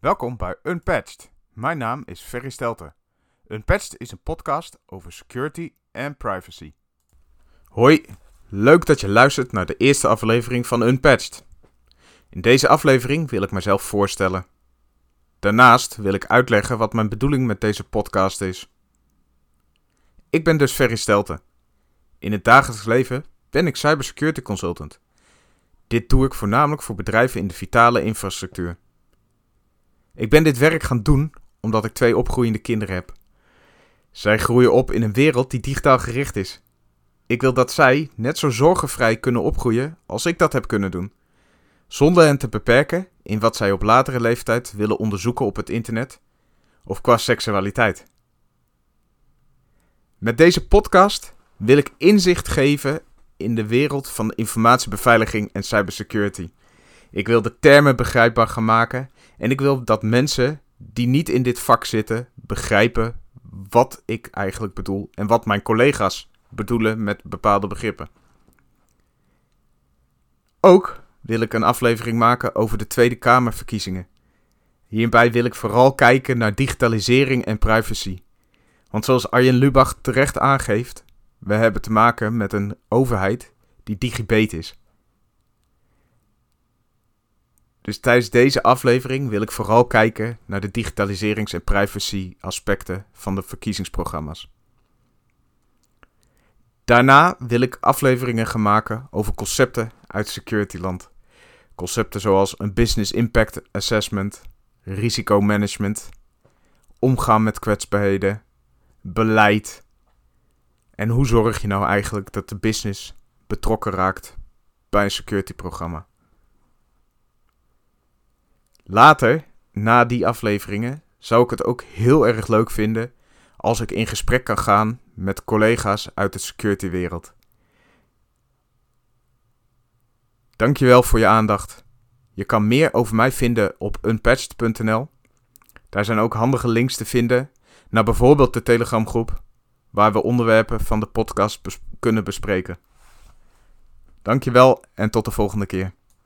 Welkom bij Unpatched. Mijn naam is Ferry Stelten. Unpatched is een podcast over security en privacy. Hoi, leuk dat je luistert naar de eerste aflevering van Unpatched. In deze aflevering wil ik mezelf voorstellen. Daarnaast wil ik uitleggen wat mijn bedoeling met deze podcast is. Ik ben dus Ferry Stelten. In het dagelijks leven ben ik cybersecurity consultant. Dit doe ik voornamelijk voor bedrijven in de vitale infrastructuur. Ik ben dit werk gaan doen omdat ik twee opgroeiende kinderen heb. Zij groeien op in een wereld die digitaal gericht is. Ik wil dat zij net zo zorgenvrij kunnen opgroeien als ik dat heb kunnen doen. Zonder hen te beperken in wat zij op latere leeftijd willen onderzoeken op het internet of qua seksualiteit. Met deze podcast wil ik inzicht geven in de wereld van informatiebeveiliging en cybersecurity. Ik wil de termen begrijpbaar gaan maken en ik wil dat mensen die niet in dit vak zitten begrijpen wat ik eigenlijk bedoel en wat mijn collega's bedoelen met bepaalde begrippen. Ook wil ik een aflevering maken over de Tweede Kamerverkiezingen. Hierbij wil ik vooral kijken naar digitalisering en privacy. Want zoals Arjen Lubach terecht aangeeft, we hebben te maken met een overheid die digibet is. Dus tijdens deze aflevering wil ik vooral kijken naar de digitaliserings- en privacy aspecten van de verkiezingsprogramma's. Daarna wil ik afleveringen gaan maken over concepten uit securityland. Concepten zoals een business impact assessment, risicomanagement, omgaan met kwetsbaarheden, beleid. En hoe zorg je nou eigenlijk dat de business betrokken raakt bij een security programma? Later, na die afleveringen, zou ik het ook heel erg leuk vinden als ik in gesprek kan gaan met collega's uit de security wereld. Dankjewel voor je aandacht. Je kan meer over mij vinden op unpatched.nl. Daar zijn ook handige links te vinden naar bijvoorbeeld de Telegram groep, waar we onderwerpen van de podcast kunnen bespreken. Dankjewel en tot de volgende keer.